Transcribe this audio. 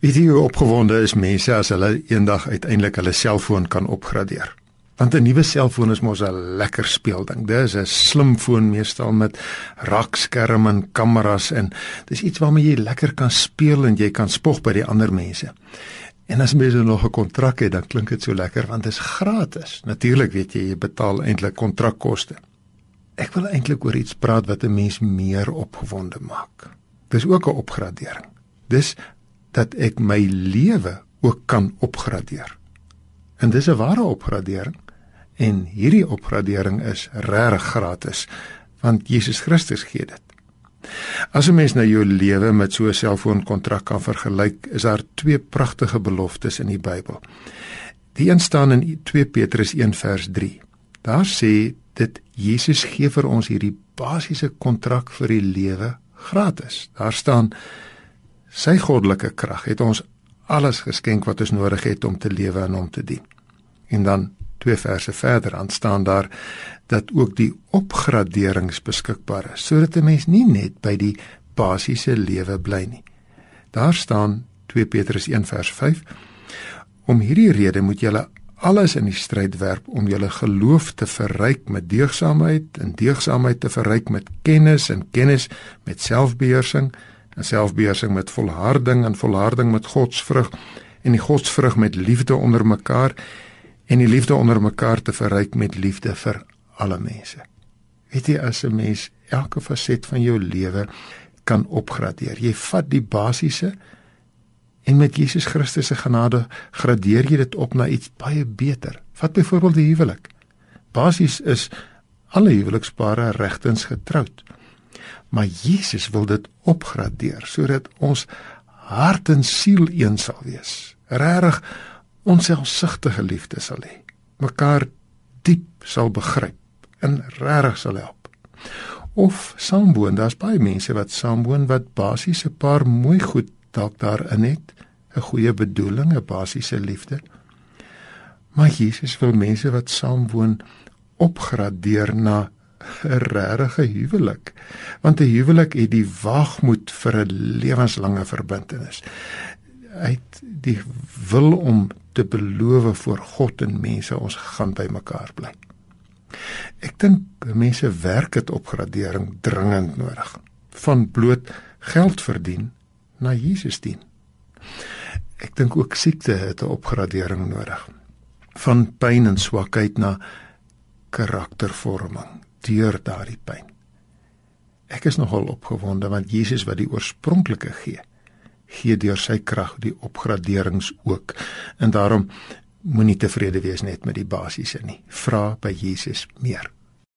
Weet jy hoe opgewonde is mense as hulle eendag uiteindelik hulle selfoon kan opgradeer? Want 'n nuwe selfoon is mos 'n lekker speelding. Dit is 'n slim foon meestal met rakskerm en kameras en dis iets waarmee jy lekker kan speel en jy kan spog by die ander mense. En as mense nog 'n kontrak het, dan klink dit so lekker want dit is gratis. Natuurlik weet jy jy betaal eintlik kontrakkoste. Ek wil eintlik oor iets praat wat 'n mens meer opgewonde maak. Dis ook 'n opgradering. Dis dat ek my lewe ook kan opgradeer. En dis 'n ware opgradering. En hierdie opgradering is regtig gratis want Jesus Christus gee dit. As 'n mens nou jou lewe met so 'n selfoonkontrak kan vergelyk, is daar twee pragtige beloftes in die Bybel. Die een staan in 2 Petrus 1 vers 3. Daar sê dit Jesus gee vir ons hierdie basiese kontrak vir die lewe gratis. Daar staan Sy goddelike krag het ons alles geskenk wat ons nodig het om te lewe en om te dien. En dan twee verse verder aan staan daar dat ook die opgraderings beskikbaar is sodat 'n mens nie net by die basiese lewe bly nie. Daar staan 2 Petrus 1 vers 5 Om hierdie rede moet julle alles in die stryd werp om julle geloof te verryk met deugsaamheid en deugsaamheid te verryk met kennis en kennis met selfbeheersing en selfbeheersing met volharding en volharding met godsvrug en die godsvrug met liefde onder mekaar en die liefde onder mekaar te verryk met liefde vir alle mense. Weet jy as 'n mens elke faset van jou lewe kan opgradeer. Jy vat die basiese en met Jesus Christus se genade gradeer jy dit op na iets baie beter. Vat byvoorbeeld die huwelik. Basies is alle huwelikspare regtens getroud. Maar Jesus wil dit opgradeer sodat ons hart en siel een sal wees. Regtig onselfsugtige liefde sal hê. Mekaar diep sal begryp en regtig sal help. Of saamwoon, daar's baie mense wat saamwoon wat basies 'n paar mooi goed dalk daarin het, 'n goeie bedoeling, 'n basiese liefde. Maar Jesus wil mense wat saamwoon opgradeer na 'n regte huwelik. Want 'n huwelik het die waagmoed vir 'n lewenslange verbintenis. Hy het die wil om te beloof voor God en mense ons gaan by mekaar bly. Ek dink mense werk dit op gradering dringend nodig. Van bloot geld verdien na Jesus dien. Ek dink ook siekte het 'n opgradering nodig. Van pyn en swakheid na karaktervorming deur daardie pyn. Ek is nogal opgewonde want Jesus wat die oorspronklike gee, gee deur sy krag die opgraderings ook. En daarom moenie tevrede wees net met die basiese nie. Vra by Jesus meer.